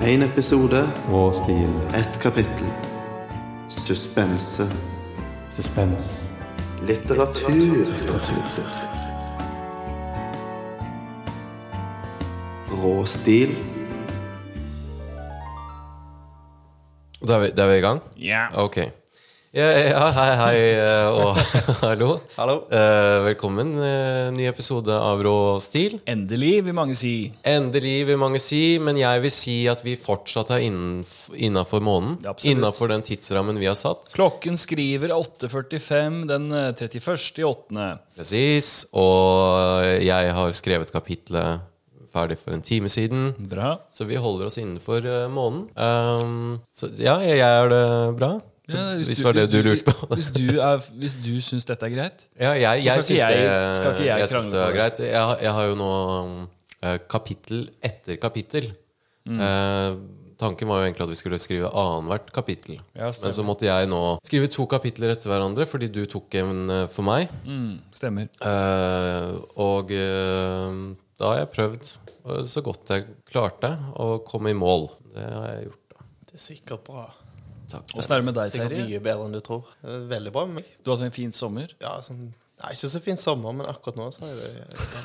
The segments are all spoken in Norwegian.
Én episode, og stil. ett kapittel. Suspense. Suspens. Litteratur. Rå stil. Da er vi, da er vi i gang? Ja. Ok. Ja, ja, hei, hei eh, og hallo. Hallo. Uh, velkommen. Uh, ny episode av Rå stil. Endelig, vil mange si. Endelig, vil mange si, men jeg vil si at vi fortsatt er innafor månen. Innafor den tidsrammen vi har satt. Klokken skriver 8.45 den eh, 31. i 8. Presis. Og jeg har skrevet kapitlet ferdig for en time siden. Bra. Så vi holder oss innenfor månen. Um, så ja, jeg gjør det bra. Ja, hvis det var det du lurte på. Hvis du, er, hvis du syns dette er greit Ja, jeg, Så jeg skal syns ikke det, jeg- skal ikke jeg jeg synes krangle det på er det? greit. Jeg, har- jeg har jo nå uh, kapittel etter kapittel. Mm. Uh, tanken var jo egentlig at vi skulle skrive annethvert kapittel. Ja. Men så måtte jeg nå skrive to kapitler etter hverandre fordi du tok en eh, for meg. Mm. Stemmer. Eh, og eh, da har jeg prøvd så godt jeg klarte å komme i mål. Det har jeg gjort. da Det er sikkert bra. Takk. Åssen er det med deg, Sikkert Terje? mye bedre enn du tror. Er Veldig bra med meg. Du har hatt en fin sommer. Ja, sånn, nei, Ikke så fin sommer, men akkurat nå så er det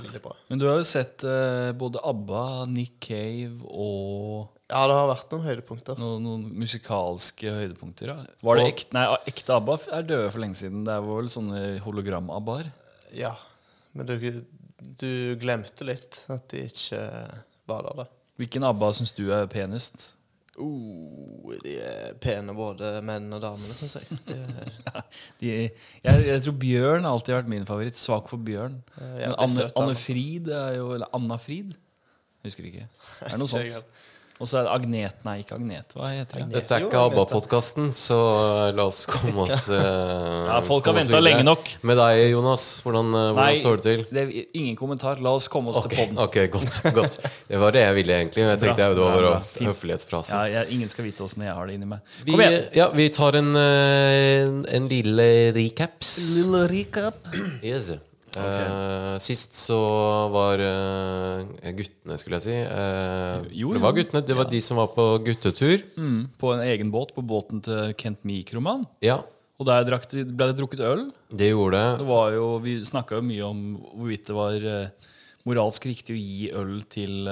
veldig bra. Men du har jo sett eh, både ABBA, Nick Cave og Ja, det har vært noen høydepunkter. noen, noen musikalske høydepunkter. Ja. Var det ekte, nei, ekte ABBA er døde for lenge siden. Det er vel sånne hologram-ABBA-er. Ja, men du, du glemte litt at de ikke var der, da. Hvilken ABBA syns du er penest? Oh, de er pene, både menn og damene, syns jeg. Er- De, jeg, jeg tror Bjørn har alltid vært min favoritt. Svak for Bjørn. Ja, Men Anne Anne. Frid er jo Eller Anna Frid? Husker ikke. Det er noe sånt. Og så er det Agnet Nei, ikke Agnet. Hva heter det? Dette er ikke. ABBA-podkasten, så la oss komme oss uh, Ja, folk har venta lenge nok. Med deg, Jonas. Hvordan, eh, hvordan står det til? det er ingen kommentar. La oss komme oss okay, til podden. ok, godt, godt. Det var det jeg ville, egentlig. Jeg tenkte Bra, jeg, det var bra, vår bra. Fint. høflighetsfrase. Ja, jeg, ingen skal vite åssen jeg har det inni meg. Vi, Kom igjen! ja, vi tar en, en, en lille recaps. Lille recap. Yes. Eh, sist så var eh, guttene, skulle jeg si eh, Jo, for Det var guttene, det var de som var på guttetur. Mm, på en egen båt, på båten til Kent Mikroman. Ja, Og der drakk ble det drukket øl. det gjorde Det det. jo, vi snakka jo mye om hvorvidt det var moralsk riktig å gi øl til,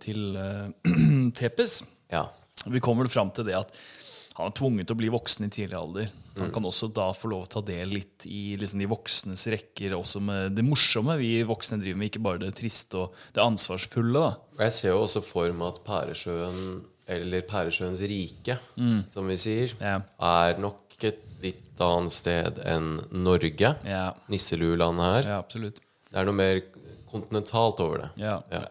til Tepes. Ja. Vi kommer fram til det at han er tvunget til å bli voksen i tidlig alder. Han kan også da få lov å ta del litt i liksom de voksnes rekker, også med det morsomme vi voksne driver med, ikke bare det triste og det ansvarsfulle. da. Og jeg ser jo også for meg at Pæresjøen, eller Pæresjøens rike, som vi sier, Ja. er nok et litt annet sted enn Norge. Ja, Nisselulandet her. ja absolutt. Det er noe mer kontinentalt over det. Ja. Ja.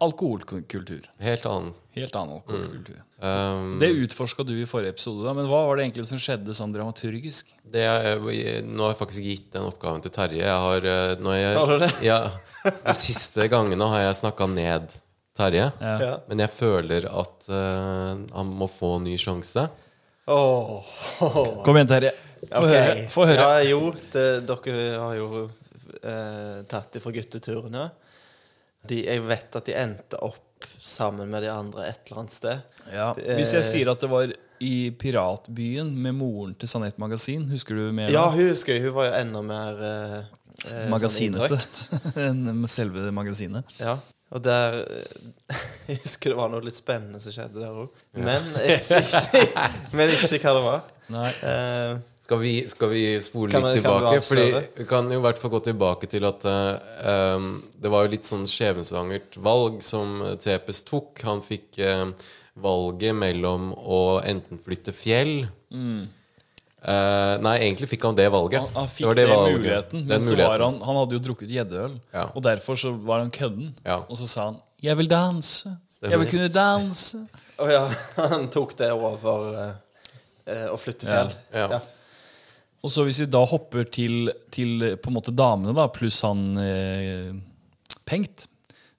Alkoholkultur. Helt annen. Helt annen alkoholkultur. Um, Det utforska du i forrige episode, da, men hva var det egentlig som skjedde sånn dramaturgisk? det er, nå har jeg faktisk gitt den oppgaven til Terje. Jeg har, eh, når jeg, Har du det? Ja, de siste gangene har jeg snakka ned Terje. Ja. Ja. Men jeg føler at uh, han må få en ny sjanse. Åh, Kom igjen, Terje. Få okay. høre. Få høre. Ja, jo, det, dere har jo eh, tatt det fra gutteturene. De, jeg vet at de endte opp sammen med de andre et eller annet sted. Ja. Det Hvis jeg sier at det var i Piratbyen med moren til Sanett Magasin, husker du mer? Ja, hun husker jeg. Hun var jo enda mer eh, eh, Magasinete sånn enn selve magasinet. Ja. Og der eh, Jeg husker det var noe litt spennende som skjedde der òg. Men, ikke- ikke- men ikke hva det var. Nei. Eh, Skal vi, skal vi spole Kan litt jeg- kan du tilbake? Fordi? Vi kan jo i hvert fall gå tilbake til at eh, um, det var jo litt sånn skjebnesvangert valg som Tepes tok. Han fikk uh, valget mellom å enten flytte fjell Eh, Nei, egentlig fikk han det valget. Han, han fikk det, det valget. muligheten, men så var han, han hadde jo drukket gjeddeøl. Ja. Og derfor så var han kødden. Ja. Og så sa han 'Jeg vil danse'. Stemmer. Jeg vil kunne danse. Å ja, han tok det over uh, eh, å flytte fjell. Ja. Ja. Og så hvis vi da hopper til, til eh, på en måte damene, da, pluss han eh, Pengt,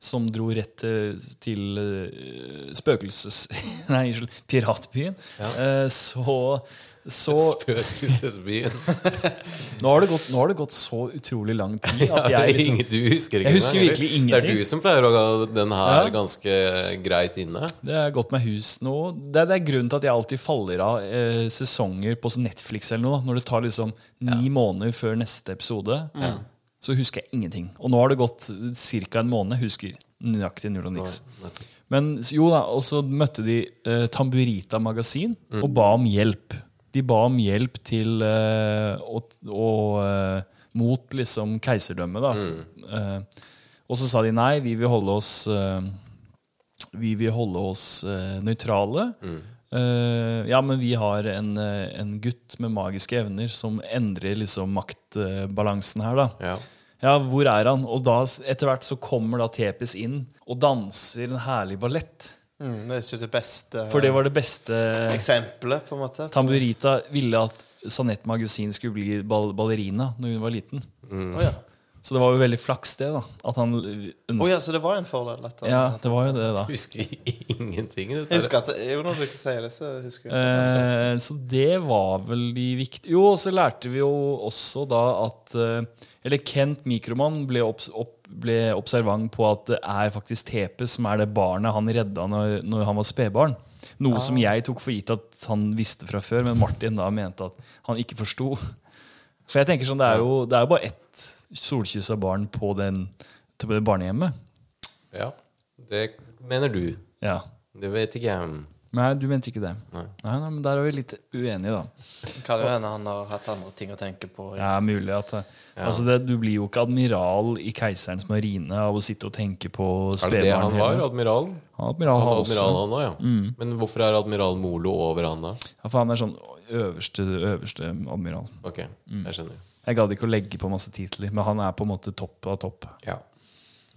som dro rett til, til eh, spøkelses... Nei, unnskyld, piratbyen, eh, så så Spøkelsesbyen. nå har, det gått, nå har det gått så utrolig lang tid at jeg liksom Ingen- du husker ikke Jeg husker den, virkelig ingenting. Det er du som pleier å ha den her Ja. ganske greit inne. Det er godt med hus nå. Det er, det er grunnen til at jeg alltid faller av eh, sesonger på sånn Netflix eller noe. Når det tar liksom ni måneder før neste episode, så husker jeg ingenting. Og nå har det gått ca. en måned. Husker nøyaktig null og niks. Men jo da, og så møtte de eh, Tamburita Magasin og ba om hjelp. De ba om hjelp til eh, og, eh, mot liksom keiserdømmet, Mm. Eh, og så sa de nei, vi vil holde oss Vi vil holde oss uh, nøytrale. Eh, ja, men vi har en, uh, en gutt med magiske evner som endrer liksom maktbalansen her, da. Ja. Ja, hvor er han? Og da, etter hvert så kommer da Tepes inn og danser en herlig ballett. Mm, det er ikke det beste For det var det beste eksempelet, på en måte. Tamburita ville at Sanett Magasin skulle bli ball ballerina når hun var liten. Å ja. Så det var jo veldig flaks, det. da At han ønsket Å ja, så det var en fordel? Han, Ja, det var jo det, da. Husker ingenting. Jeg husker at det, jo, når du ikke sier det, så husker jeg altså. Eh, så det var vel de viktige Jo, og så lærte vi jo også da at eh, Eller Kent Mikroman ble, opp, opp, ble observant på at det er faktisk Tepe som er det barnet han redda når, når han var spedbarn. Noe som jeg tok for gitt at han visste fra før, men Martin da mente at han ikke forsto. For jeg tenker sånn, det er jo, det er jo bare ett solkyssa barn på, den, på det barnehjemmet. Ja, det mener du. Ja. Det vet ikke jeg. Nei, du mente ikke det. Nei. Nei, nei, men Der er vi litt uenige, da. Kan jo hende han har hatt andre ting å tenke på. Ja, mulig at altså det, Du blir jo ikke admiral i Keiserens marine av å sitte og tenke på spedbarn. Er det det han var? Admiral? Admiral Han også. admiral, han også, ja. Men hvorfor er admiral Molo over han, da? Ja, for han er sånn øverste, øverste admiral. Ok, jeg skjønner. Jeg gadd ikke å legge på masse titler, men han er på en måte topp av topp. Ja.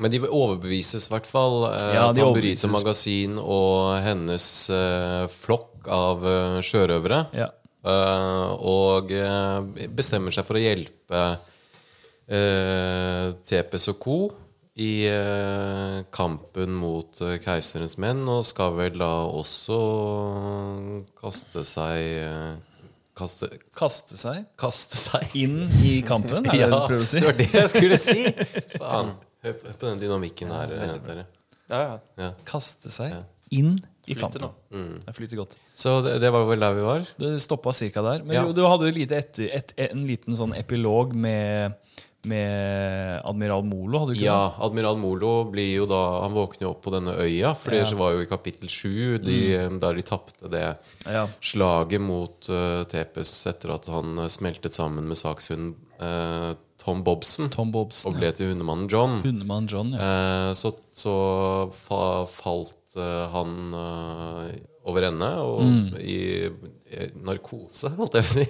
Men de overbevises i hvert fall. Eh, Ja, de Tamburito overbevises. Magasin og hennes uh, flokk av uh, sjørøvere. Ja. Uh, og bestemmer seg for å hjelpe uh, Tepes og co. i kampen mot keiserens menn, og skal vel da også kaste seg Kaste, Kaste seg kaste seg inn i kampen, er det det du prøver å si? det var det jeg skulle si! Faen. Hør på- på den dynamikken her. Ja, ja. Ja. Kaste seg inn i kampen. Mm. Det flyter godt. Så det, det var vel der vi var? Det stoppa cirka der. Men Ja. jo, du hadde jo lite etter, et, en liten sånn epilog med, med admiral Molo, hadde du ikke Ja, admiral Molo blir jo da Han våkner jo opp på denne øya, for det Ja. var jo i kapittel sju, de, der de tapte det det? Ja. slaget mot uh, Tepes etter at han eh, smeltet sammen med sakshunden eh, Tom Bobson Tom Bobson. og ble til hundemannen John. Hundemann John, ja. Eh, så så fa, falt eh, han eh, over ende og Mm. i, i narkose, holdt jeg på å si.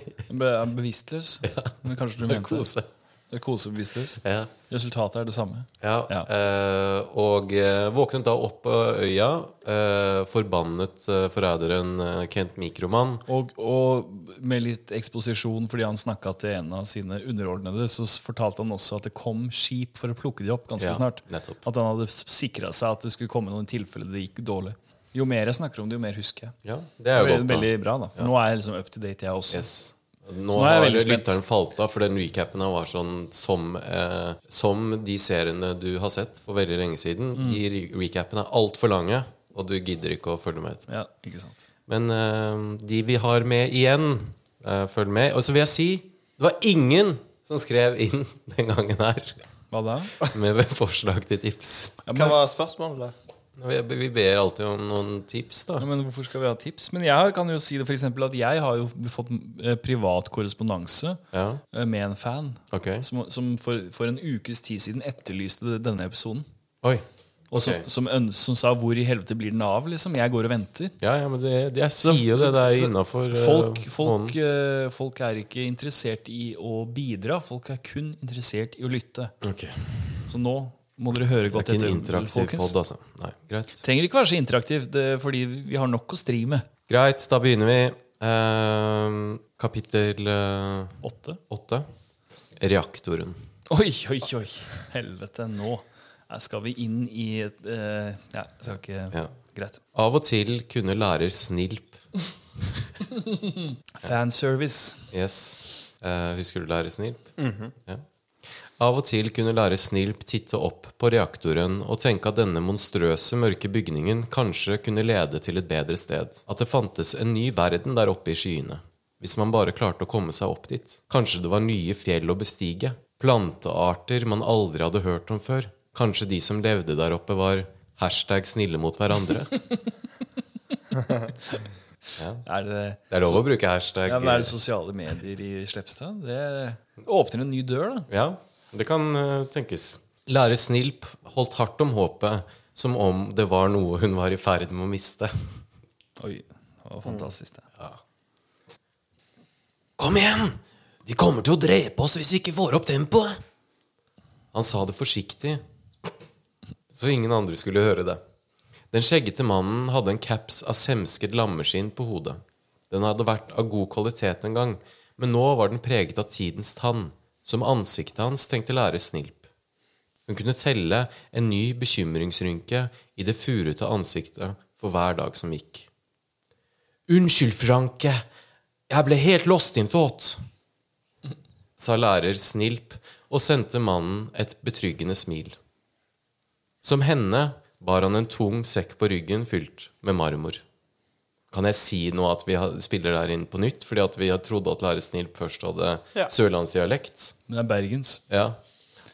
Bevisstløs. Men kanskje du mente Narkose. Narkosebevisstløs. Ja. Resultatet er det samme. Ja, Ja. Eh, og eh, våknet da opp på øya, eh, forbannet eh, forræderen eh, Kent Mikroman. Og, og med litt eksposisjon fordi han snakka til en av sine underordnede, så fortalte han også at det kom skip for å plukke de opp ganske Ja, snart. nettopp. At han hadde sikra seg at det skulle komme noen tilfeller det gikk dårlig. Jo mer jeg snakker om det, jo mer husker jeg. Ja, det er jo Det godt, er veldig bra, da. For nå er jeg liksom up to date, jeg også. Yes. Nå, nå har lytteren falt av, for den recapen her var sånn som, eh, som de seriene du har sett for veldig lenge siden. Mm. De recapene er altfor lange, og du gidder ikke å følge med. Ja, ikke sant. Men eh, de vi har med igjen, eh, følg med. Og så vil jeg si det var ingen som skrev inn den gangen her Hva da? med forslag til tips. Ja, Hva var spørsmålet? Vi, ber alltid om noen tips, da. ja, men hvorfor skal vi ha tips? Men jeg kan jo si det for at jeg har jo fått eh, privat korrespondanse Ja, eh, med en fan okay. som, som for, for en ukes tid siden etterlyste denne episoden. Oi. Og som, som, som sa 'hvor i helvete blir den av?' liksom. Jeg går og venter. Ja, ja, men det, det jeg sier jo det. Det er innafor Folk, folk, eh, folk er ikke interessert i å bidra. Folk er kun interessert i å lytte. Okay. Så nå må dere høre Det er ikke en interaktiv pod, altså. Nei, greit. Trenger ikke være så interaktivt, fordi vi har nok å stri med. Greit, da begynner vi. Ehm, kapittel eh, Åtte. åtte. Reaktoren. Oi, oi, oi. Helvete, nå eh, skal vi inn i et eh, Ja, jeg skal ikke Ja. Greit. Av og til kunne lærer Snilp Fanservice. Yes. Eh, husker du lærer Snilp? ja. Av og til kunne lærer Snilp titte opp på reaktoren og tenke at denne monstrøse, mørke bygningen kanskje kunne lede til et bedre sted. At det fantes en ny verden der oppe i skyene. Hvis man bare klarte å komme seg opp dit. Kanskje det var nye fjell å bestige. Plantearter man aldri hadde hørt om før. Kanskje de som levde der oppe, var hashtag snille mot hverandre. Er det, Det er lov å bruke hashtag. ja, men er det sosiale medier i Slepstad? Det åpner en ny dør, da. Ja, det kan eh, tenkes. Lærer Snilp holdt hardt om håpet, som om det var noe hun var i ferd med å miste. Oi, det var fantastisk, det. Kom igjen! De kommer til å drepe oss hvis vi ikke får opp tempoet! Han sa det forsiktig, så ingen andre skulle høre det. Den skjeggete mannen hadde en caps av semsket lammeskinn på hodet. Den hadde vært av god kvalitet en gang, men nå var den preget av tidens tann, som ansiktet hans tenkte lære snilp. Hun kunne telle en ny bekymringsrynke i det furete ansiktet for hver dag som gikk. Unnskyld, Franke. Jeg ble helt lost in thought, sa lærer Snilp og sendte mannen et betryggende smil. Som henne bar han en tung sekk på ryggen fylt med marmor. Kan jeg si nå at vi spiller der inn på nytt, fordi at vi har trodde at Lære Snilp først hadde Ja. sørlandsdialekt? Men det er Bergens. Ja.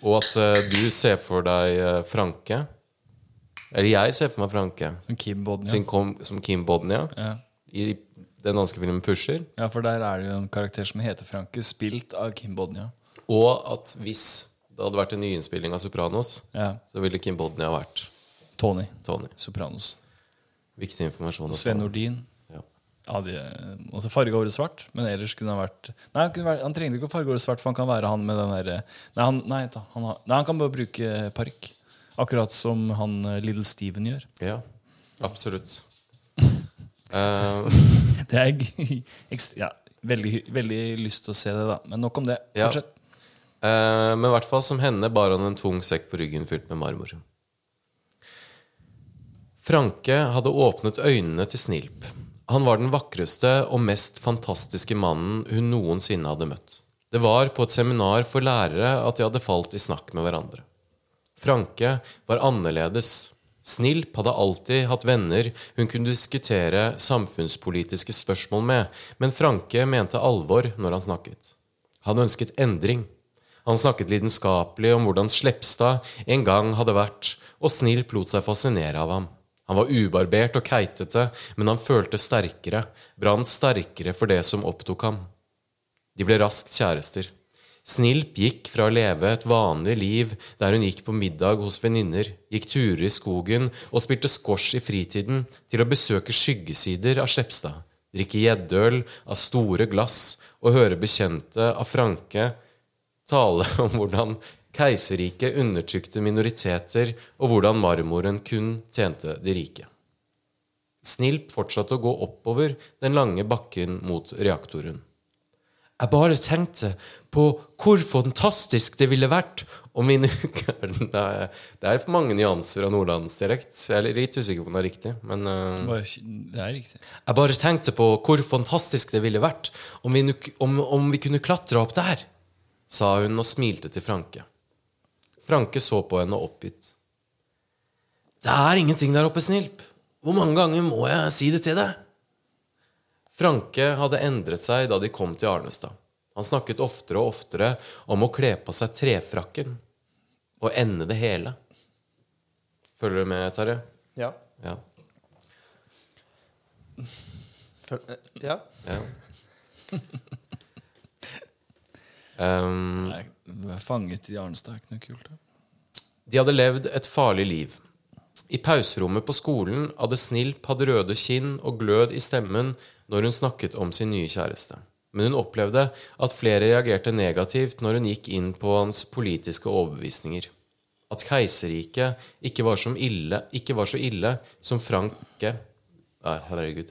Og at uh, du ser for deg uh, Franke. Eller jeg ser for meg Franke. Som Kim Bodnia. Sin kom, som Kim Bodnia Ja. i den danske filmen Pusher. ja, for der er det jo en karakter som heter Franke, spilt av Kim Bodnia. Og at hvis det hadde vært en nyinnspilling av Sopranos, Ja. så ville Kim Bodnia vært Tony. Tony. Sopranos. Viktig informasjon. Sven Nordin. Ja. Ja, de, også farge håret svart, men ellers kunne han vært Nei, han, vært, han trenger ikke å farge håret svart, for han kan være han med den derre nei, han- nei, da, han har- nei, han kan bare bruke parykk. Akkurat som han eh, Little Steven gjør. Ja, absolutt. uh, Det er ja, veldig, veldig lyst til å se det, da. Men nok om det. Ja. Fortsett. eh, men i hvert fall som henne bar han en tung sekk på ryggen fylt med marmor. Franke hadde åpnet øynene til Snilp. Han var den vakreste og mest fantastiske mannen hun noensinne hadde møtt. Det var på et seminar for lærere at de hadde falt i snakk med hverandre. Franke var annerledes. Snilp hadde alltid hatt venner hun kunne diskutere samfunnspolitiske spørsmål med, men Franke mente alvor når han snakket. Han ønsket endring. Han snakket lidenskapelig om hvordan Slepstad en gang hadde vært, og Snilp lot seg fascinere av ham. Han var ubarbert og keitete, men han følte sterkere, brant sterkere for det som opptok ham. De ble raskt kjærester. Snilp gikk fra å leve et vanlig liv der hun gikk på middag hos venninner, gikk turer i skogen og spilte squash i fritiden, til å besøke skyggesider av Skjepstad, drikke gjeddøl av store glass og høre bekjente av Franke tale om hvordan keiserriket undertrykte minoriteter, og hvordan marmoren kun tjente de rike. Snilp fortsatte å gå oppover den lange bakken mot reaktoren. Jeg bare tenkte på hvor fantastisk det ville vært om vi Det er for mange nyanser av nordlandsdialekt. Jeg er litt usikker på om det er riktig, men eh, det er riktig. jeg bare tenkte på hvor fantastisk det ville vært om vi, om, om vi kunne klatre opp der, sa hun og smilte til Franke. Franke så på henne oppgitt. Det er ingenting der oppe, Snilp. Hvor mange ganger må jeg si det til deg? Franke hadde endret seg da de kom til Arnestad. Han snakket oftere og oftere om å kle på seg trefrakken og ende det hele. Følger du med, Terje? Ja. Ja. Ja. ja. Um, fanget i Arnestad er ikke noe kult. De hadde levd et farlig liv. I pauserommet på skolen hadde Snilp hatt røde kinn og glød i stemmen når hun snakket om sin nye kjæreste. Men hun opplevde at flere reagerte negativt når hun gikk inn på hans politiske overbevisninger. At keiserriket ikke ikke var så ille som Franke Nei, herregud.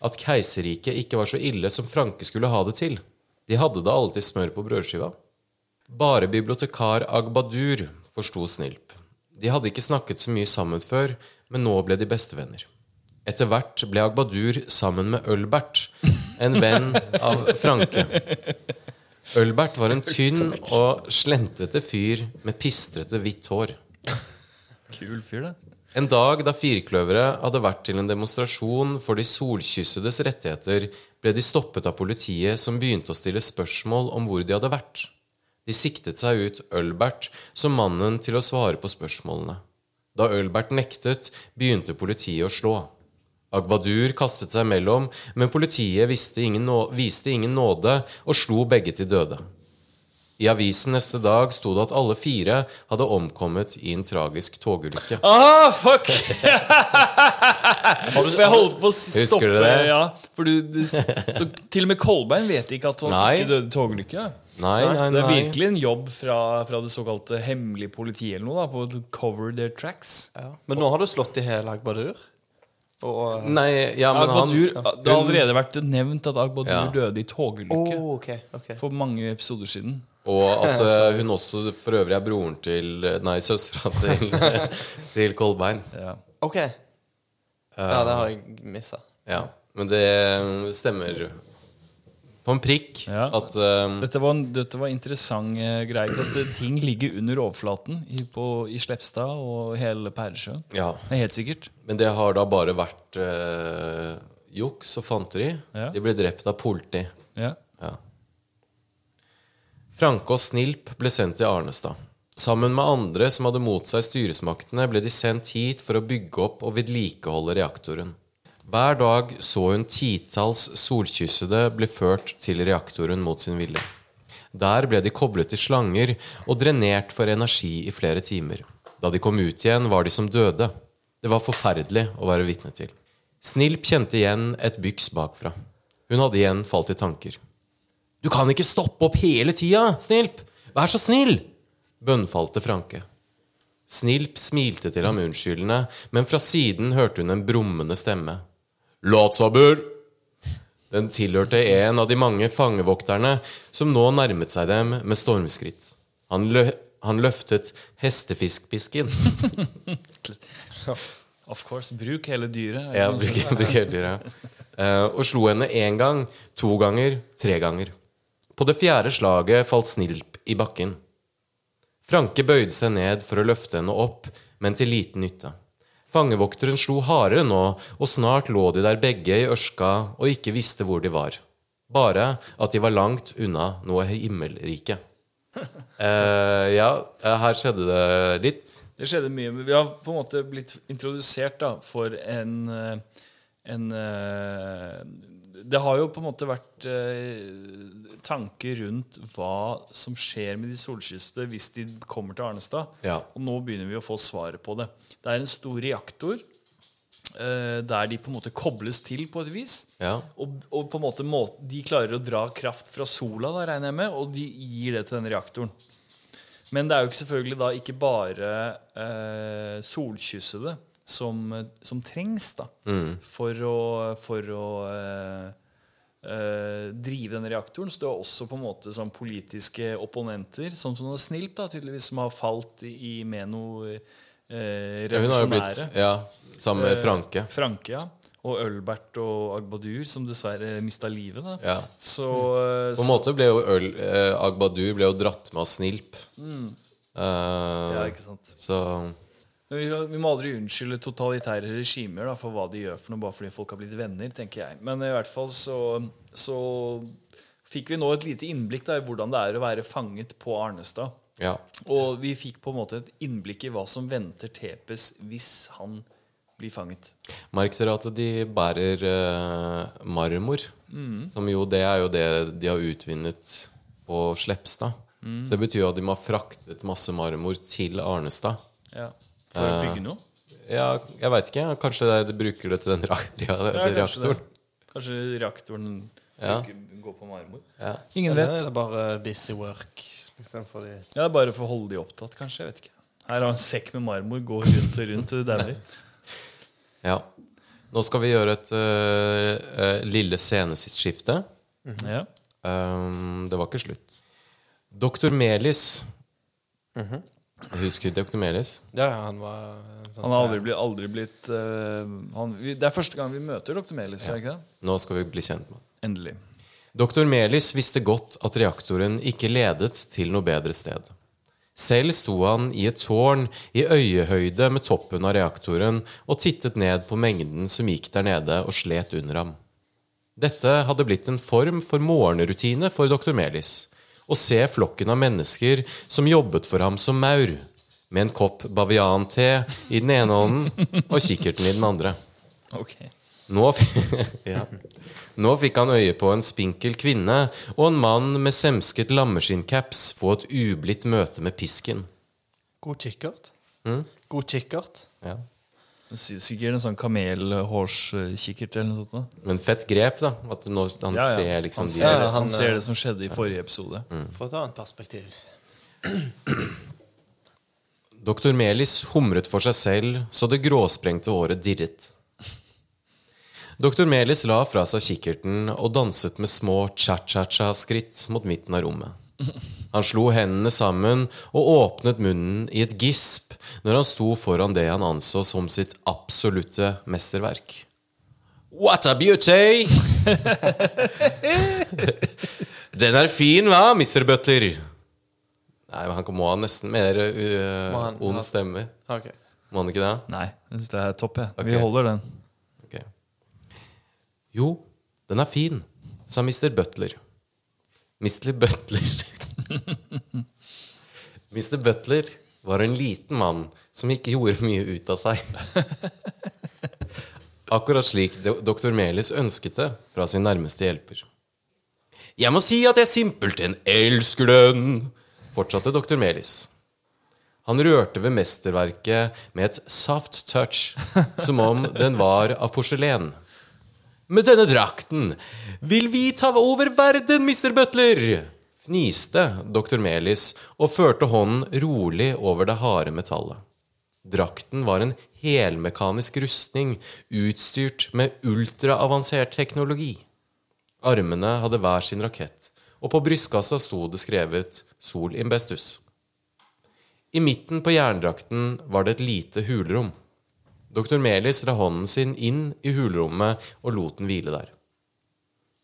At keiserriket ikke var så ille som Franke skulle ha det til. De hadde da alltid smør på brødskiva. Bare bibliotekar Agbadur forsto Snilp. De hadde ikke snakket så mye sammen før, men nå ble de bestevenner. Etter hvert ble Agbadur sammen med Ølbert, en venn av Franke. Ølbert var en tynn og slentete fyr med pistrete, hvitt hår. Kul fyr, det. En dag da Firkløveret hadde vært til en demonstrasjon for de solkyssedes rettigheter, ble de stoppet av politiet, som begynte å stille spørsmål om hvor de hadde vært. De siktet seg ut Ølbert som mannen til å svare på spørsmålene. Da Ølbert nektet, begynte politiet å slå. Agbadur kastet seg mellom, men politiet ingen, viste ingen nåde og slo begge til døde. I avisen neste dag sto det at alle fire hadde omkommet i en tragisk togulykke. Ah, fuck! jeg holdt på å stoppe Husker du det? Ja, for du, du, så til og med Kolbein vet ikke at han Nei. ikke døde i togulykke. Nei, nei, Så det er virkelig en jobb fra, fra det såkalte hemmelige politiet eller noe, da, på å cover their tracks. Ja. Men nå har du slått i hjel Agbadur. Og Nei, ja, men han Agbadur, Det har allerede vært nevnt at Agbadur Ja. døde i togulykke oh, okay, okay. for mange episoder siden. Og at uh, hun også for øvrig er broren til Nei, søstera til, til Kolbein. Ja. Ok. Ja, det har jeg missa. Ja. Men det stemmer på en prikk Ja. at eh, Dette var, dette var interessant uh, greie. At sant? Ting ligger under overflaten i, på, i Sleppstad og hele Pæresjøen. Ja. Det er helt sikkert. Men det har da bare vært uh, juks og fanteri. Ja. De ble drept av politi. Ja. Ja. Franke og Snilp ble sendt til Arnestad. Sammen med andre som hadde mot seg styresmaktene, ble de sendt hit for å bygge opp og vedlikeholde reaktoren. Hver dag så hun titalls solkyssede bli ført til reaktoren mot sin vilje. Der ble de koblet til slanger og drenert for energi i flere timer. Da de kom ut igjen, var de som døde. Det var forferdelig å være vitne til. Snilp kjente igjen et byks bakfra. Hun hadde igjen falt i tanker. Du kan ikke stoppe opp hele tida, Snilp! Vær så snill! bønnfalte Franke. Snilp smilte til ham unnskyldende, men fra siden hørte hun en brummende stemme. Latsabur! Den tilhørte en av de mange fangevokterne som nå nærmet seg dem med stormskritt. Han, lø han løftet hestefiskpisken. Of course. Bruk hele dyret. Ja, bruk, bruk hele dyret. Uh, og slo henne én gang, to ganger, tre ganger. På det fjerde slaget falt Snilp i bakken. Franke bøyde seg ned for å løfte henne opp, men til liten nytte. Fangevokteren slo hardere nå, og snart lå de der begge i ørska og ikke visste hvor de var. Bare at de var langt unna noe himmelrike. Eh, ja, eh, her skjedde det litt. Det skjedde mye. men Vi har på en måte blitt introdusert da, for en, eh, en eh, Det har jo på en måte vært eh, tanker rundt hva som skjer med de solkyste hvis de kommer til Arnestad. Ja. Og nå begynner vi å få svaret på det. Det er en stor reaktor eh, der de på en måte kobles til på et vis. Ja. Og, og på en måte må, de klarer å dra kraft fra sola, da, regner jeg med, og de gir det til den reaktoren. Men det er jo ikke selvfølgelig da ikke bare eh, solkyssede som, som trengs da, for å, for å eh, Uh, drive denne reaktoren. Så det er også på en måte sånn politiske opponenter, som som noe snilt, da, tydeligvis, som har falt i med noe eh, Ja, Hun har jo blitt ja, sammen med Eh, Franke. Franke, ja. Og Ølbert og Agbadur, som dessverre mista livet. Ja. Så, eh, På en måte ble jo øl, eh, Agbadur ble jo dratt med av Snilp. Mm. Uh, Ja, ikke sant. så vi, vi må aldri unnskylde totalitære regimer da, for hva de gjør for noe, bare fordi folk har blitt venner, tenker jeg. Men i hvert fall så, så fikk vi nå et lite innblikk da, i hvordan det er å være fanget på Arnestad. Ja. Og vi fikk på en måte et innblikk i hva som venter Tepes hvis han blir fanget. Merk dere at de bærer eh, marmor. Mm. Som jo, det er jo det de har utvinnet på Slepstad. Mm. Så det betyr jo at de må ha fraktet masse marmor til Arnestad. Ja. For å bygge noe. Ja, jeg veit ikke. Kanskje de bruker det til den ra Ja, ra kanskje, reaktoren. det. kanskje reaktoren Ja. går på marmor. Ja. Ingen vet. Det er bare busy work? Liksom, for de Ja, Bare for å holde de opptatt, kanskje. jeg vet ikke Her har en sekk med marmor, går rundt og rundt og dauer. ja. Nå skal vi gjøre et uh, lille sceneskifte. Ja. Um, det var ikke slutt. Doktor Melis Husker du Doktor Melis? Ja, ja, han var sånn Han har aldri blitt, aldri blitt uh, han, vi, Det er første gang vi møter dr. Melis. er ikke det? Nå skal vi bli kjent med han. Endelig. Dr. Melis visste godt at reaktoren ikke ledet til noe bedre sted. Selv sto han i et tårn i øyehøyde med toppen av reaktoren og tittet ned på mengden som gikk der nede og slet under ham. Dette hadde blitt en form for morgenrutine for dr. Melis. Å se flokken av mennesker som jobbet for ham som maur, med en kopp bavian-te i den ene hånden og kikkerten i den andre. Ok. Nå, f- ja. Nå fikk han øye på en spinkel kvinne og en mann med semsket lammeskinncaps få et ublidt møte med pisken. God kikkert. Mm. God kikkert. Ja. Sikkert en sånn kamelhårskikkert eller noe sånt. da. Men fett grep, da. At nå, han Ja, ja. ser liksom han ser, det, han, han ser eh, det som skjedde i forrige episode. For et annet perspektiv. Doktor Melis humret for seg selv så det gråsprengte håret dirret. Dr. Melis la fra seg kikkerten og danset med små cha-cha-cha-skritt mot midten av rommet. Han slo hendene sammen og åpnet munnen i et gisp når han sto foran det han anså som sitt absolutte mesterverk. What a beauty! Den er fin, hva, Mr. Butler? Nei, men Han må ha nesten mer uh, han ond ha- stemme. Okay. Må han ikke det? Nei, jeg synes det er topp. Ja. Okay. Vi holder den. Jo, den er fin, sa Mr. Butler. Mr. Butler Mr. Butler var en liten mann som ikke gjorde mye ut av seg. Akkurat slik doktor dr. Melis ønsket det fra sin nærmeste hjelper. Jeg må si at jeg simpelthen elsker den, fortsatte dr. Melis. Han rørte ved mesterverket med et soft touch, som om den var av porselen. Med denne drakten vil vi ta over verden, Mr. Butler! fniste dr. Melis og førte hånden rolig over det harde metallet. Drakten var en helmekanisk rustning utstyrt med ultraavansert teknologi. Armene hadde hver sin rakett, og på brystkassa sto det skrevet 'Sol Imbestus'. I midten på jerndrakten var det et lite hulrom. Dr. Melis la hånden sin inn i hulrommet og lot den hvile der.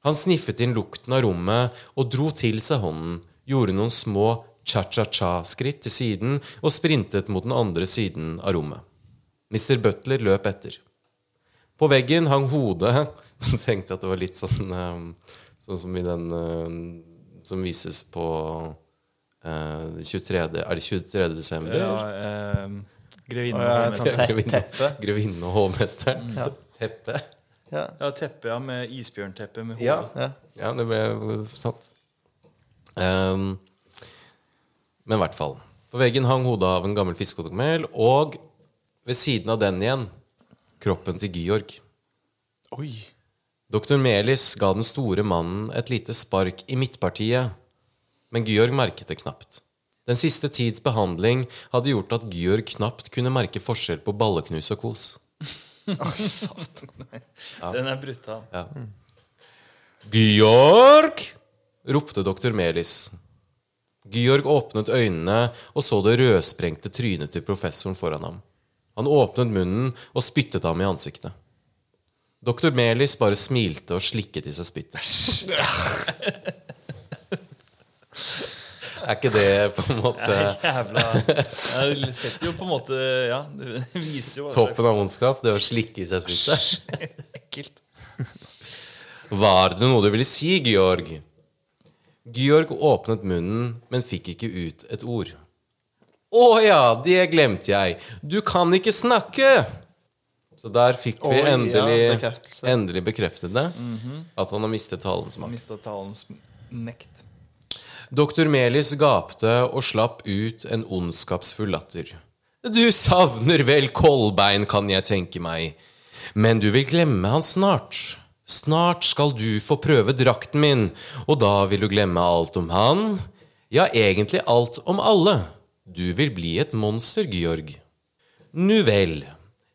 Han sniffet inn lukten av rommet og dro til seg hånden, gjorde noen små cha-cha-cha-skritt til siden og sprintet mot den andre siden av rommet. Mr. Butler løp etter. På veggen hang hodet Jeg tenkte at det var litt sånn eh, Sånn som i den eh, som vises på eh, 23. Er det 23. desember? Ja, eh, Grevinne Og hovmester. Grevinne. Og hovmester. Ja. Teppe. Ja. Ja, teppe ja, med isbjørnteppe med hår. Ja. Ja. Ja, det ble sant. Um, men i hvert fall. På veggen hang hodet av en gammel fiskehodekamel, og ved siden av den igjen kroppen til Georg. Oi. Doktor Melis ga den store mannen et lite spark i midtpartiet, men Georg merket det knapt. Den siste tids behandling hadde gjort at Georg knapt kunne merke forskjell på balleknus og kos. Den er brutal. Georg! ropte doktor Melis. Georg åpnet øynene og så det rødsprengte trynet til professoren foran ham. Han åpnet munnen og spyttet ham i ansiktet. Doktor Melis bare smilte og slikket i seg spyttet. Er ikke det på en måte Jævla Jeg setter jo på en måte Ja, det viser jo hva toppen av ondskap? Det å slikke i seg spyttet? ekkelt. Var det noe du ville si, Georg? Georg åpnet munnen, men fikk ikke ut et ord. Å ja, det glemte jeg. Du kan ikke snakke! Så der fikk vi ja, endelig, endelig bekreftet det. At han har mistet talens makt. Mista talens mekt. Doktor Melis gapte og slapp ut en ondskapsfull latter. Du savner vel Kolbein, kan jeg tenke meg. Men du vil glemme han snart. Snart skal du få prøve drakten min, og da vil du glemme alt om han. Ja, egentlig alt om alle. Du vil bli et monster, Georg. Nu vel.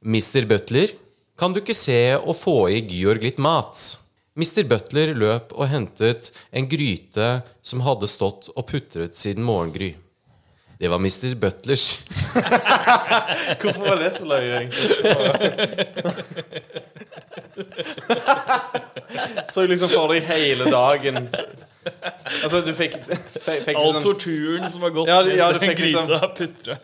Mister Butler, kan du ikke se og få i Georg litt mat? Mr. Butler løp og hentet en gryte som hadde stått og putret siden morgengry. Det var Mr. Butlers Hvorfor var det så løye, egentlig? Så liksom for deg hele dagen Altså, du fikk, fikk, fikk All liksom, torturen som har gått Ja, ja, du fikk liksom-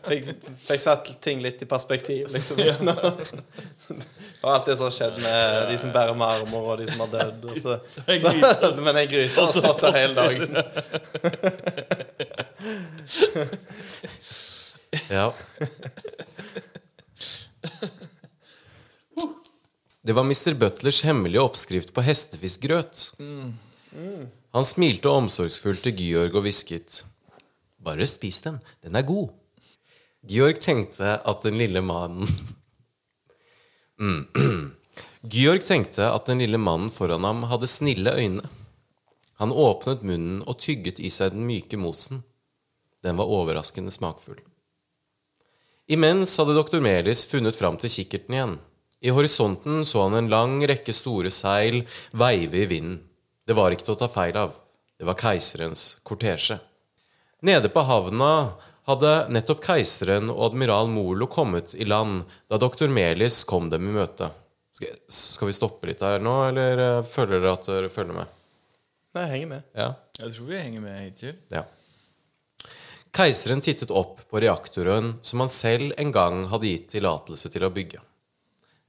fikk, fikk satt ting litt i perspektiv, liksom. Og alt det som har skjedd med de som bærer marmor, og de som har dødd. Og så, så, gryte. men ei gryte har stått der hele dagen. Ja. Det var Mr. Butlers hemmelige oppskrift på hestefiskgrøt. Han smilte omsorgsfullt til Georg og hvisket. Bare spis den, den er god. Georg tenkte at den lille mannen. Georg tenkte at den lille mannen foran ham hadde snille øyne. Han åpnet munnen og tygget i seg den myke mosen. Den var overraskende smakfull. Imens hadde doktor Melis funnet fram til kikkerten igjen. I horisonten så han en lang rekke store seil veive i vinden. Det var ikke til å ta feil av. Det var keiserens kortesje. Nede på havna hadde nettopp keiseren og admiral Molo kommet i land da doktor Melis kom dem i møte. Skal, vi stoppe litt her nå, eller eh, føler dere at dere følger med? Nei, jeg henger med. Ja. Jeg tror vi henger med hittil. Ja. Keiseren tittet opp på reaktoren som han selv en gang hadde gitt tillatelse til å bygge.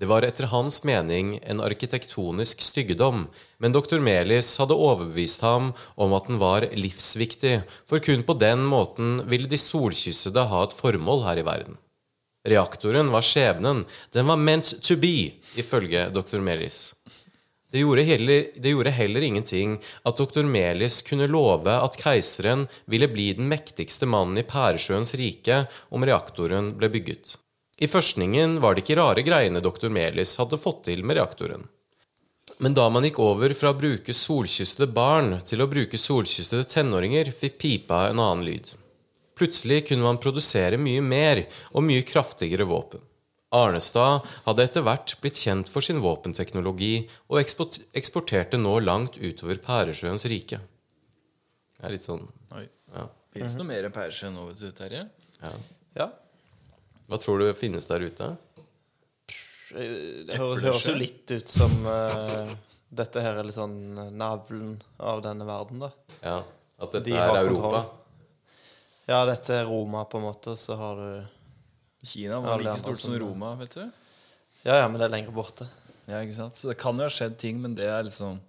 Det var etter hans mening en arkitektonisk styggedom, men doktor Melis hadde overbevist ham om at den var livsviktig, for kun på den måten ville de solkyssede ha et formål her i verden. Reaktoren var skjebnen, den var meant to be, ifølge doktor Melis. Det gjorde, heller, det gjorde heller ingenting at doktor Melis kunne love at keiseren ville bli den mektigste mannen i Pæresjøens rike om reaktoren ble bygget. I førstningen var det ikke rare greiene doktor Melis hadde fått til med reaktoren. Men da man gikk over fra å bruke solkystede barn til å bruke solkystede tenåringer, fikk pipa en annen lyd. Plutselig kunne man produsere mye mer og mye kraftigere våpen. Arnestad hadde etter hvert blitt kjent for sin våpenteknologi og eksporterte nå langt utover Pæresjøens rike. Det er litt sånn Oi. ja. Fins det noe mer pæsje nå, vet du, Terje? Ja. Ja. Hva tror du finnes der ute? Det høres jo litt ut som uh, dette her er litt sånn eh, navlen av denne verden, da. Ja, At dette De er Europa? kontroll. Ja, dette er Roma, på en måte, så har du Kina var like stort som Roma, vet du. Ja, ja, men det er lenger borte. Ja, ikke sant? Så det kan jo ha skjedd ting, men det er liksom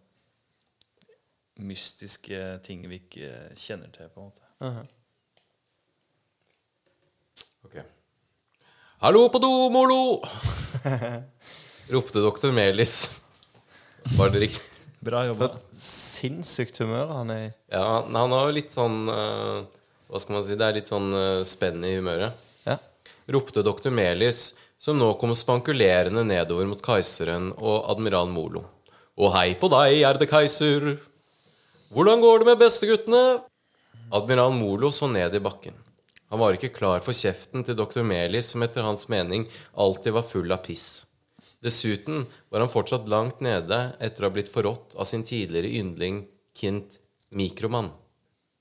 mystiske ting vi ikke kjenner til, på en måte. Mhm. Ok. Hallo på do, Molo! ropte doktor Melis. Var det riktig? Bra jobba. Sinnssykt humør han er i. Ja, han han har jo litt sånn eh, Hva skal man si? Det er litt sånn uh, spenn i humøret. Ja. Ropte doktor Melis, som nå kom spankulerende nedover mot keiseren og admiral Molo. Og hei på deg, ærede keiser! Hvordan går det med besteguttene? Admiral Molo så ned i bakken. Han var ikke klar for kjeften til doktor Melis, som etter hans mening alltid var full av piss. Dessuten var han fortsatt langt nede etter å ha blitt forrådt av sin tidligere yndling Kint Mikromann.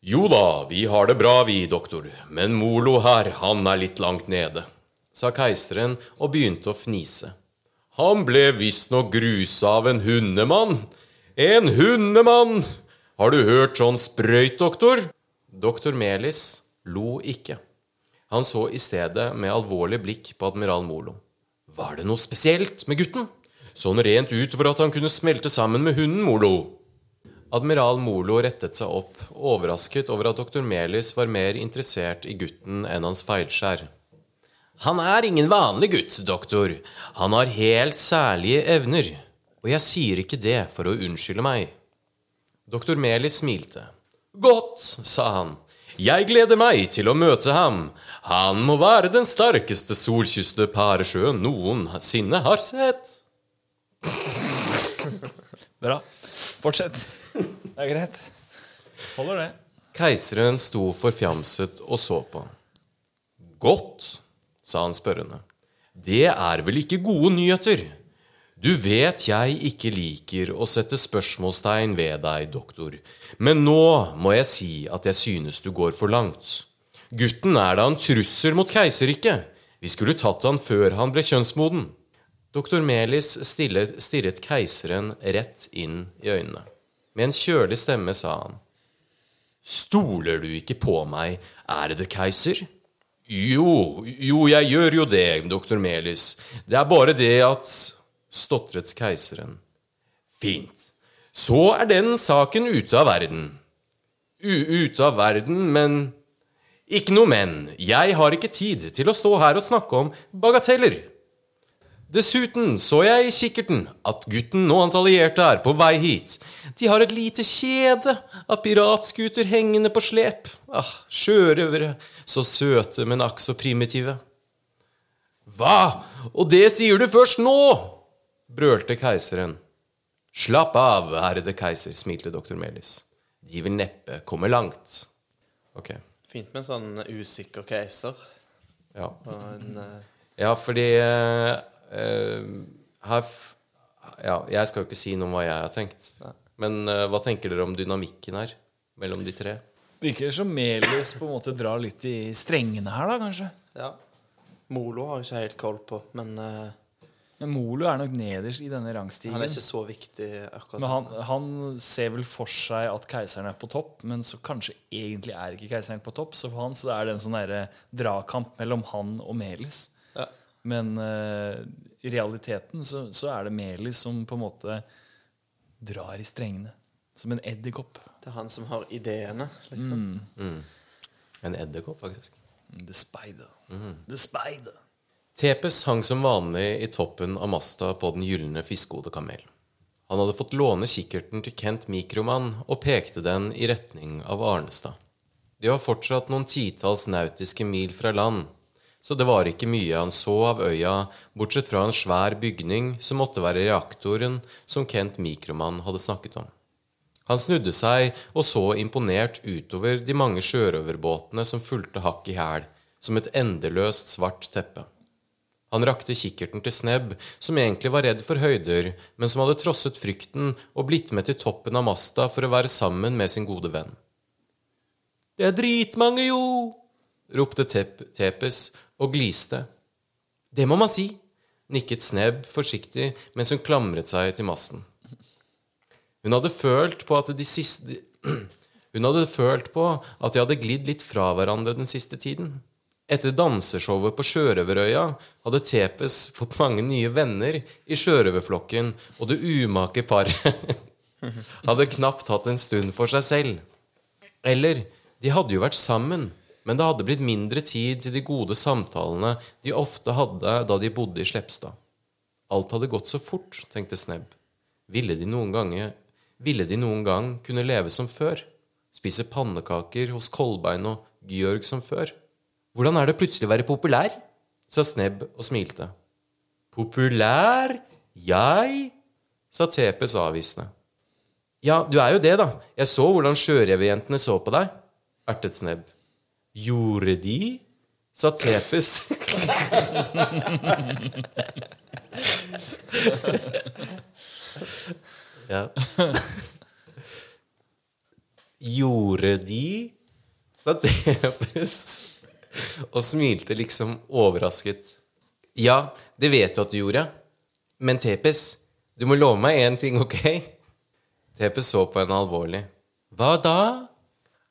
Jo da, vi har det bra vi, doktor, men Molo her, han er litt langt nede, sa keiseren og begynte å fnise. Han ble visstnok grusa av en hundemann. En hundemann! Har du hørt sånn sprøyt, doktor? Doktor Melis lo ikke. Han så i stedet med alvorlig blikk på admiral Molo. Var det noe spesielt med gutten? Sånn rent ut for at han kunne smelte sammen med hunden, Molo? Admiral Molo rettet seg opp, overrasket over at doktor Melis var mer interessert i gutten enn hans feilskjær. Han er ingen vanlig gutt, doktor. Han har helt særlige evner. Og jeg sier ikke det for å unnskylde meg. Doktor Melis smilte. Godt, sa han. Jeg gleder meg til å møte ham. Han må være den sterkeste solkysste pæresjøen noensinne har sett. Bra. Fortsett. Det er greit. Holder det. Keiseren sto forfjamset og så på. Godt, sa han spørrende. Det er vel ikke gode nyheter? Du vet jeg ikke liker å sette spørsmålstegn ved deg, doktor, men nå må jeg si at jeg synes du går for langt. Gutten er da en trussel mot keiserriket. Vi skulle tatt han før han ble kjønnsmoden. Doktor Melis stillet, stirret keiseren rett inn i øynene. Med en kjølig stemme sa han. Stoler du ikke på meg, ærede keiser? Jo, jo, jeg gjør jo det, doktor Melis. Det er bare det at Stotret keiseren. Fint. Så er den saken ute av verden. U ute av verden, men Ikke noe men. Jeg har ikke tid til å stå her og snakke om bagateller. Dessuten så jeg i kikkerten at gutten og hans allierte er på vei hit. De har et lite kjede av piratskuter hengende på slep. Ah, sjørøvere, så søte, men akk så primitive. Hva? Og det sier du først nå? Brølte keiseren. Slapp av, herrede keiser, smilte doktor Melis. De vil neppe komme langt. Ok, Fint med en sånn usikker keiser. ja. En, uh... Ja, fordi eh, her f Ja, jeg skal jo ikke si noe om hva jeg har tenkt. Men uh, hva tenker dere om dynamikken her mellom de tre? Virker som Melis på en måte drar litt i strengene her, da, kanskje. ja. Molo har jeg ikke helt koll på, men eh, Men Molo er nok nederst i denne han er ikke så viktig akkurat Men han, han ser vel for seg at keiseren er på topp, men så kanskje egentlig er ikke keiseren på topp. Så for han så er det en sånn dragkamp mellom han og Melis. Ja. Men uh, i realiteten så, så er det Melis som på en måte drar i strengene. Som en edderkopp. Det er han som har ideene, liksom. En edderkopp, faktisk. The spider. The spider. Tepes hang som vanlig i toppen av masta på Den gylne fiskehodekamel. Han hadde fått låne kikkerten til Kent Mikroman og pekte den i retning av Arnestad. De var fortsatt noen titalls nautiske mil fra land, så det var ikke mye han så av øya, bortsett fra en svær bygning som måtte være reaktoren som Kent Mikroman hadde snakket om. Han snudde seg og så imponert utover de mange sjørøverbåtene som fulgte hakk i hæl, som et endeløst svart teppe. Han rakte kikkerten til Snebb, som egentlig var redd for høyder, men som hadde trosset frykten og blitt med til toppen av masta for å være sammen med sin gode venn. Det er dritmange, jo! ropte Tep Tepes og gliste. Det må man si, nikket Snebb forsiktig mens hun klamret seg til masten. Hun hadde følt på at de siste Hun hadde følt på at de hadde glidd litt fra hverandre den siste tiden. Etter danseshowet på Sjørøverøya hadde Tepes fått mange nye venner i sjørøverflokken, og det umake paret hadde knapt hatt en stund for seg selv. Eller, de hadde jo vært sammen, men det hadde blitt mindre tid til de gode samtalene de ofte hadde da de bodde i Slepstad. Alt hadde gått så fort, tenkte Snebb. Ville de noen gange Ville de noen gang kunne leve som før? Spise pannekaker hos Kolbein og Georg som før? Hvordan er det plutselig å være populær? sa Snebb og smilte. Populær? Jeg? sa Tepes avvisende. Ja, du er jo det, da. Jeg så hvordan sjørøverjentene så på deg, ertet Snebb. Gjorde de? sa Tepes. ja. Gjorde de? sa Tepes og smilte liksom overrasket. Ja, det vet du at du gjorde. Men Tepes, du må love meg én ting, ok? Tepes så på henne alvorlig. Hva da?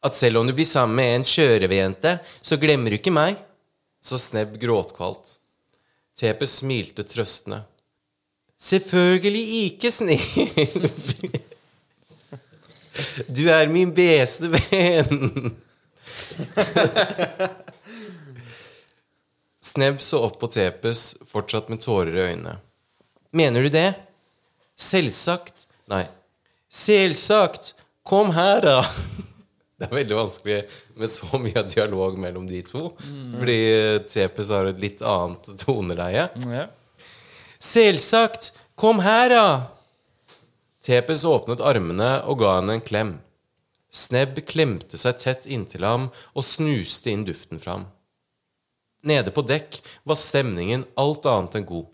At selv om du blir sammen med en sjørøverjente, så glemmer du ikke meg? Så Snebb gråtkvalt. Tepes smilte trøstende. Selvfølgelig ikke, Snebb. Du er min beste venn. Snebb så opp på Tepes, fortsatt med tårer i øynene. Mener du det? Selvsagt Nei. Selvsagt! Kom her, da! Det er veldig vanskelig med så mye dialog mellom de to. Fordi Tepes har et litt annet toneleie. Ja. Selvsagt! Kom her, da! Tepes åpnet armene og ga henne en klem. Snebb klemte seg tett inntil ham og snuste inn duften fra ham. Nede på dekk var stemningen alt annet enn god.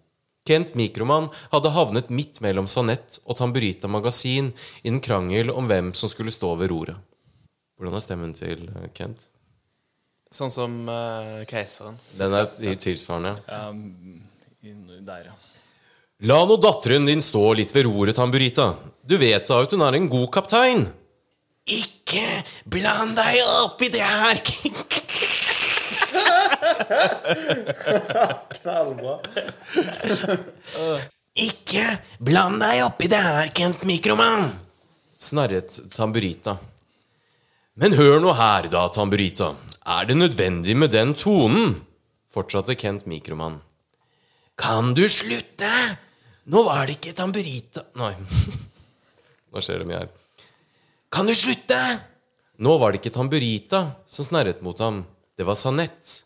Kent Mikroman hadde havnet midt mellom Sanett og Tamburita Magasin i en krangel om hvem som skulle stå ved roret. Hvordan er stemmen til eh, Kent? Sånn som uh, keiseren. Den er tilsvarende. Um, der, ja. La nå datteren din stå litt ved roret, Tamburita. Du vet da at hun er en god kaptein. Ikke bland deg opp i det her. Knallbra. Ikke bland deg oppi det her, Kent Mikroman. Snarret Tamburita. Men hør nå her, da, Tamburita. Er det nødvendig med den tonen? Fortsatte Kent Mikroman. Kan du slutte? Nå var det ikke Tamburita Nei. Nå skjer det mye her. Kan du slutte? Nå var det ikke Tamburita som snerret mot ham. Det var Sanett.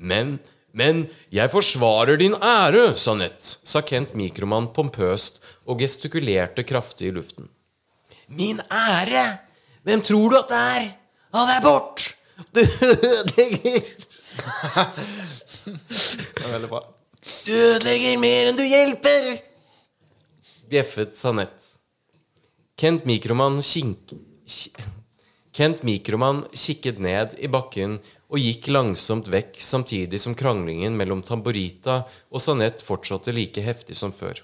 Men, men, jeg forsvarer din ære, sa Nett, sa Kent Mikroman pompøst og gestikulerte kraftig i luften. Min ære? Hvem tror du at det er? Ha deg bort! Du ødelegger Det er veldig bra. Du ødelegger mer enn du hjelper! Bjeffet Sanett. Kent Mikroman kink... Kent Mikroman kikket ned i bakken og gikk langsomt vekk samtidig som kranglingen mellom Tamborita og Sanett fortsatte like heftig som før.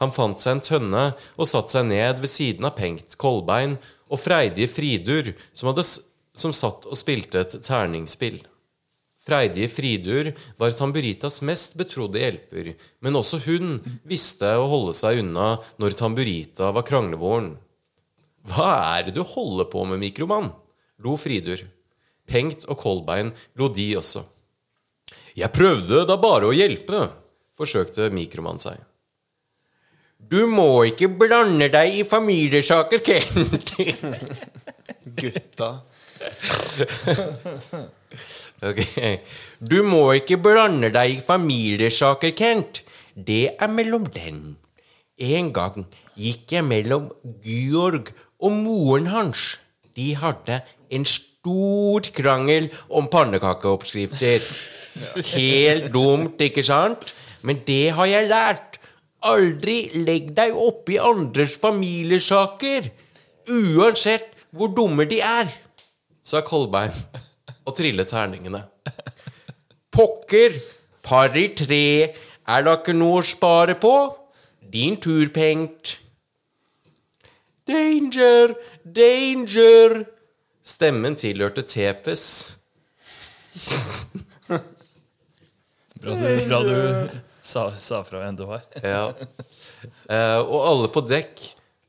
Han fant seg en tønne og satte seg ned ved siden av Pengt, Kolbein og freidige Fridur, som, hadde, som satt og spilte et terningspill. Freidige Fridur var Tamburitas mest betrodde hjelper, men også hun visste å holde seg unna når Tamburita var kranglevoren. Hva er det du holder på med, mikromann? lo Fridur. Pengt og Kolbein lo de også. Jeg prøvde da bare å hjelpe, forsøkte mikromann seg. Du må ikke blande deg i familiesaker, Kent. Gutta. Ok. Du må ikke blande deg i familiesaker, Kent. Det er mellom den. En gang gikk jeg mellom Georg og moren hans. De hadde en stor krangel om pannekakeoppskrifter. Helt dumt, ikke sant? Men det har jeg lært. Aldri legg deg opp i andres familiesaker. Uansett hvor dumme de er, sa Kolbein og trillet terningene. Pokker, par i tre, er da ikke noe å spare på? Din tur, Pengt. Danger, danger. Stemmen tilhørte Tepes. Bra du, bra du sa, sa fra hvem du var. Ja. Eh, og alle på dekk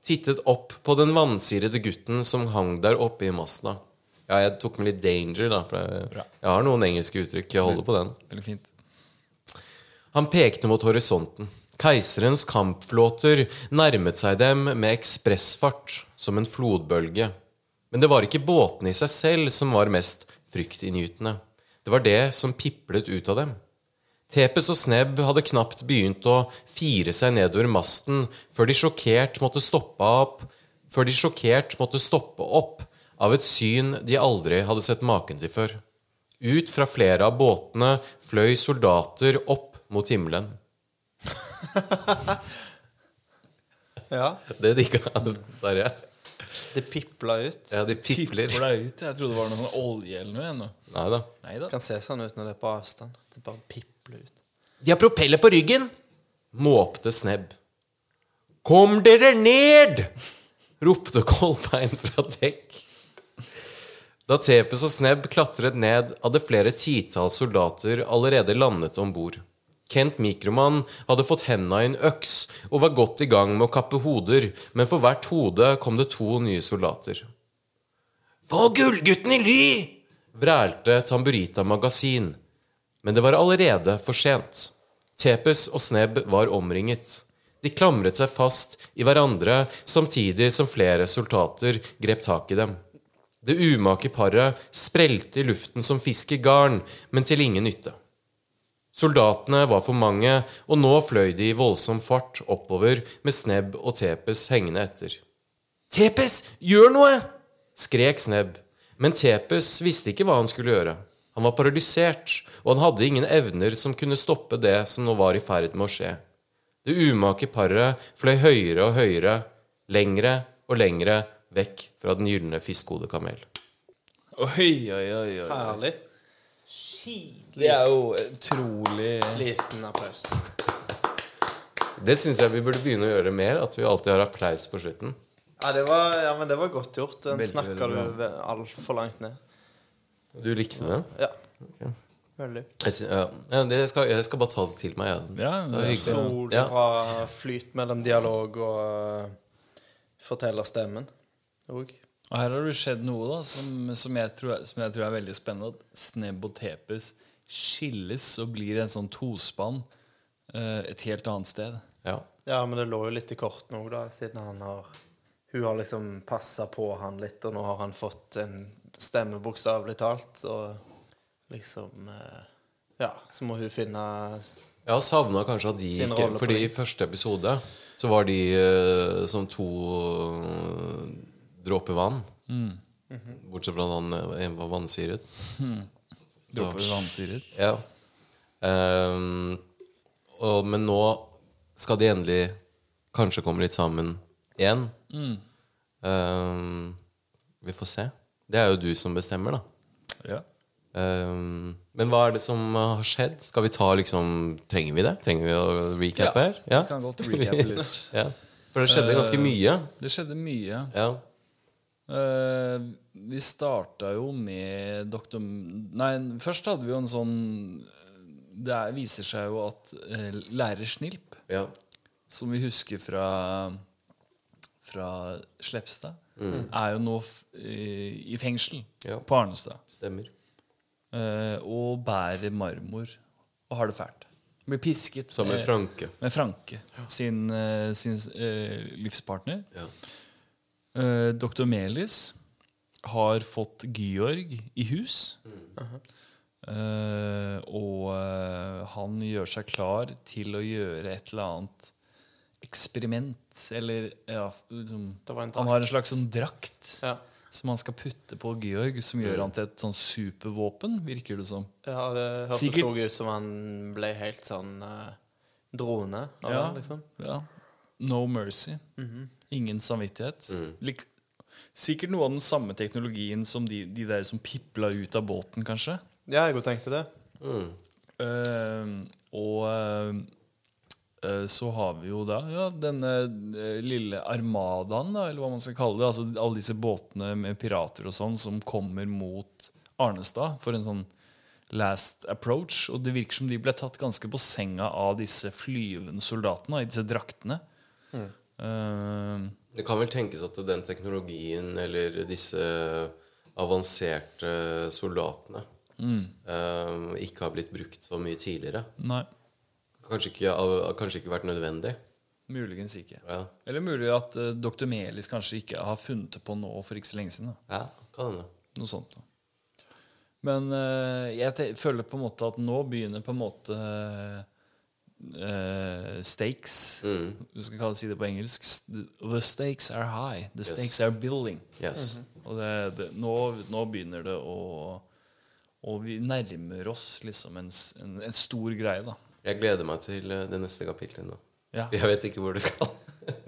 tittet opp på den vannsirede gutten som hang der oppe i masta. Ja, jeg tok med litt danger, da. For jeg, jeg har noen engelske uttrykk. Jeg holder på den. Veldig fint. Han pekte mot horisonten. Keiserens kampflåter nærmet seg dem med ekspressfart, som en flodbølge. Men det var ikke båtene i seg selv som var mest fryktinngytende. Det var det som piplet ut av dem. Tepes og Snebb hadde knapt begynt å fire seg nedover masten før de sjokkert måtte stoppe opp før de sjokkert måtte stoppe opp av et syn de aldri hadde sett maken til før. Ut fra flere av båtene fløy soldater opp mot himmelen. Ja. Det digga Tarjei. Det pipla ut. Ja, de pipler. Tipper ut. Jeg trodde det var noe sånn olje eller noe. Neida. Nei da. Nei da. Det kan se sånn ut når det er på avstand. Det bare pipler ut. De har propeller på ryggen! måpte Snebb. Kom dere ned! ropte Kolbein fra dekk. Da Tepes og Snebb klatret ned, hadde flere titalls soldater allerede landet om bord. Kent Mikroman hadde fått henda i en øks og var godt i gang med å kappe hoder, men for hvert hode kom det to nye soldater. Få gullgutten i ly! vrælte Tamburita Magasin. Men det var allerede for sent. Tepes og Snebb var omringet. De klamret seg fast i hverandre samtidig som flere soldater grep tak i dem. Det umake paret sprelte i luften som fisk i garn, men til ingen nytte. Soldatene var for mange, og nå fløy de i voldsom fart oppover med Snebb og Tepes hengende etter. Tepes, gjør noe! skrek Snebb, men Tepes visste ikke hva han skulle gjøre. Han var paralysert, og han hadde ingen evner som kunne stoppe det som nå var i ferd med å skje. Det umake paret fløy høyere og høyere, lengre og lengre vekk fra den gylne fiskehodekamel. Oi, oi, oi, oi. Herlig. Det er jo utrolig Liten applaus. Det syns jeg vi burde begynne å gjøre mer. At vi alltid har applaus på slutten. Ja, det var, ja, men det var godt gjort. Den Veldig, snakka veldig du altfor langt ned. Du likte det? Ja. Veldig. Jeg, sy- ja. Ja, det skal, jeg skal bare ta det til meg. Ja. Ja, Så det er hyggelig. Utrolig Ja. bra flyt mellom dialog og uh, fortellerstemmen òg. Og her har det skjedd noe da som, som, jeg tror, er- som jeg tror er veldig spennende. At Snebb og Tepes skilles og blir en sånn tospann eh, et helt annet sted. Ja. Ja, men det lå jo litt i kortene òg, da, siden han har Hun har liksom passa på han litt, og nå har han fått en stemme, bokstavelig talt, og liksom eh, Ja, så må hun finne Jeg har savna kanskje at de ikke Fordi i første episode så var de eh, som to eh, dråper vann. Bortsett fra at han var en var vannsyret. Dråper vannsyret. Ja. Um, og, men nå skal de endelig kanskje komme litt sammen igjen. Ehm, vi får se. Det er jo du som bestemmer, da. Ja. Um, men hva er det som har skjedd? Skal vi ta liksom Trenger vi det? Trenger vi å recappe her? Ja, Vi kan godt recappe litt. ja. For det skjedde ganske mye. Det skjedde mye. Ja. Eh, vi starta jo med doktor Nei, først hadde vi jo en sånn Det er, viser seg jo at uh, lærer Snilp, ja. som vi husker fra fra Slepstad, er jo nå eh, i fengsel Ja. på Arnestad. Stemmer. eh, og bærer marmor og har det fælt. Blir pisket Sammen med Franke. med Franke, sin, sin livspartner. Ja. Eh, Dr. Melis har fått Georg i hus. Eh, og uh, han gjør seg klar til å gjøre et eller annet eksperiment. Eller ja, liksom, Han har en slags sånn drakt Ja. som han skal putte på Georg, som gjør han til et sånn supervåpen, virker det som. ja, det hørtes Sikkert- så ut som han ble helt sånn drone av Ja. liksom. Ja. No mercy. Ingen samvittighet. Lik, sikkert noe av den samme teknologien som de, de der som pipla ut av båten, kanskje. Ja, jeg tenkte det. Mm. Uh, og uh, eh, så har vi jo da ja, denne eh, lille armadaen, da, eller hva man skal kalle det. Altså alle disse båtene med pirater og sånn som kommer mot Arnestad for en sånn last approach. Og det virker som de ble tatt ganske på senga av disse flyvende soldatene, i disse draktene. Eh, Det kan vel tenkes at den teknologien eller disse avanserte soldatene eh, ikke har blitt brukt så mye tidligere. nei, Kanskje ikke, kanskje ikke vært nødvendig. muligens ikke. Ja, Eller mulig at uh, dr. Melis kanskje ikke har funnet det på nå for ikke så lenge siden. Da. ja kan det. Noe sånt. Da. Men uh, jeg føler på en måte at nå begynner på en måte eh, stakes Mm. Du skal kalle si det på engelsk. The stakes are high. The stakes are building. Yes. Og det, det, nå, nå begynner det å Og vi nærmer oss liksom en, en, en stor greie, da. Jeg gleder meg til eh, det neste kapitlet nå. Ja. Jeg vet ikke hvor det skal.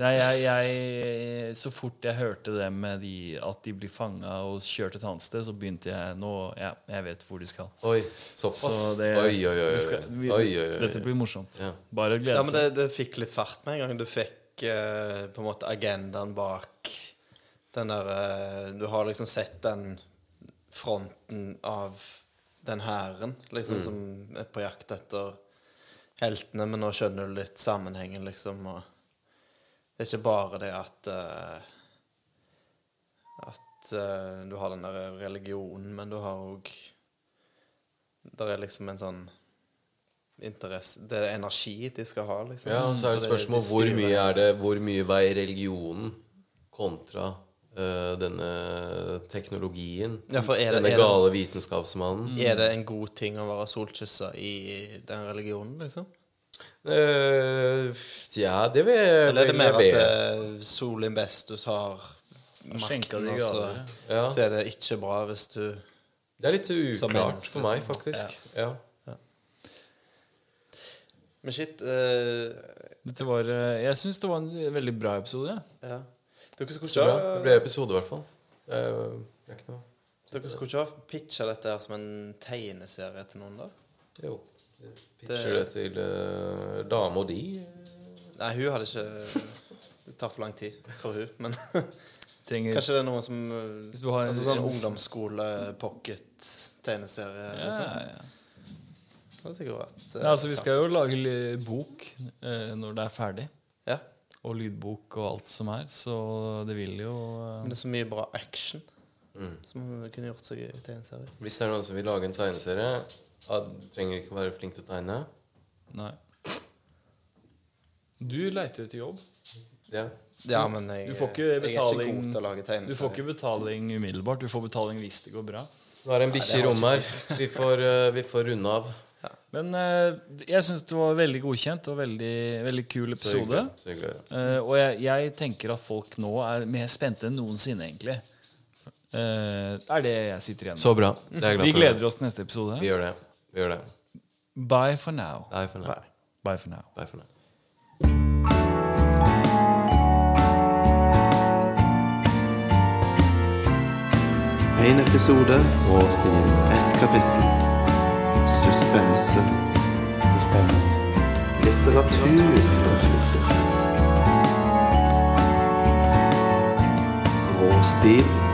Nei, jeg, jeg, så fort jeg hørte det med de, at de blir fanga og kjørt et annet sted, så begynte jeg nå ja, Jeg vet hvor de skal. Oi, såpass. Så det, oi, oi, oi. oi. skal, vi, oi, oi, oi. Dette blir morsomt. Ja. Bare glede Ja, men det, det fikk litt fart med en gang. Du fikk eh, på en måte agendaen bak den derre eh, Du har liksom sett den fronten av den hæren liksom, som er på jakt etter heltene, men nå skjønner du litt sammenhengen, liksom. Og det er ikke bare det at uh, At uh, du har den der religionen, men du har òg Det er liksom en sånn interesse Det er energi de skal ha, liksom. Ja, og så er det spørsmål hvor mye er det Hvor mye veier religionen kontra Uh, denne teknologien? Ja, for er det- denne det- gale vitenskapsmannen? Er det en god ting å være solkyssa i den religionen, liksom? Eh, ja, det vil jeg Eller er det mer at uh, Sol Investus har makten, og så, Ja. så er det ikke bra hvis du Det er litt uklart for meg, liksom. faktisk. Ja. Men shit uh, Dette var, jeg syns det var en veldig bra episode. Ja. Dere skulle ikke ha Det ble episode, i hvert fall. Er er Dere skulle ikke ha pitcha dette her som en tegneserie til noen, da? Jo. Pitcher det til uh, Dame og de. Nei, hun hadde ikke Det tar for lang tid for hun, men Trenger kanskje det er noen som eh, Hvis du har altså, Sånn en- ungdomsskole-pocket-tegneserie. ja, Liksom. ja, ja. Det har sikkert vært eh, Ja, altså, vi skal jo lage bok eh, når det er ferdig. Ja. Og lydbok og alt som er. Så det vil jo eh, Men det er så mye bra action Mm. som kunne gjort seg i tegneserie. Hvis det er noen som vil lage en tegneserie ah, Trenger ikke være flink til å tegne. Nei. Du leiter etter jobb. Ja. Ja, men jeg, Du får ikke jeg er ikke god til å lage Du får ikke betaling umiddelbart. Du får betaling hvis det går bra. Nå er det en bikkje i rommet her. Vi får, eh, vi får runde av. Men eh, jeg syns det var veldig godkjent og veldig, veldig kul Så episode. hyggelig. Så hyggelig. Eh, og jeg, jeg tenker at folk nå er mer spente enn noensinne, egentlig. Eh, det er det jeg sitter igjen med. Så bra. Det er jeg glad Vi for. gleder oss til neste episode. Vi gjør det. Vi gjør det. Bye for now. Bye for now. Bye for now. Bye for now. En episode, Råstil. ett kapittel. Suspense. Suspens. Litteratur. Rå stil.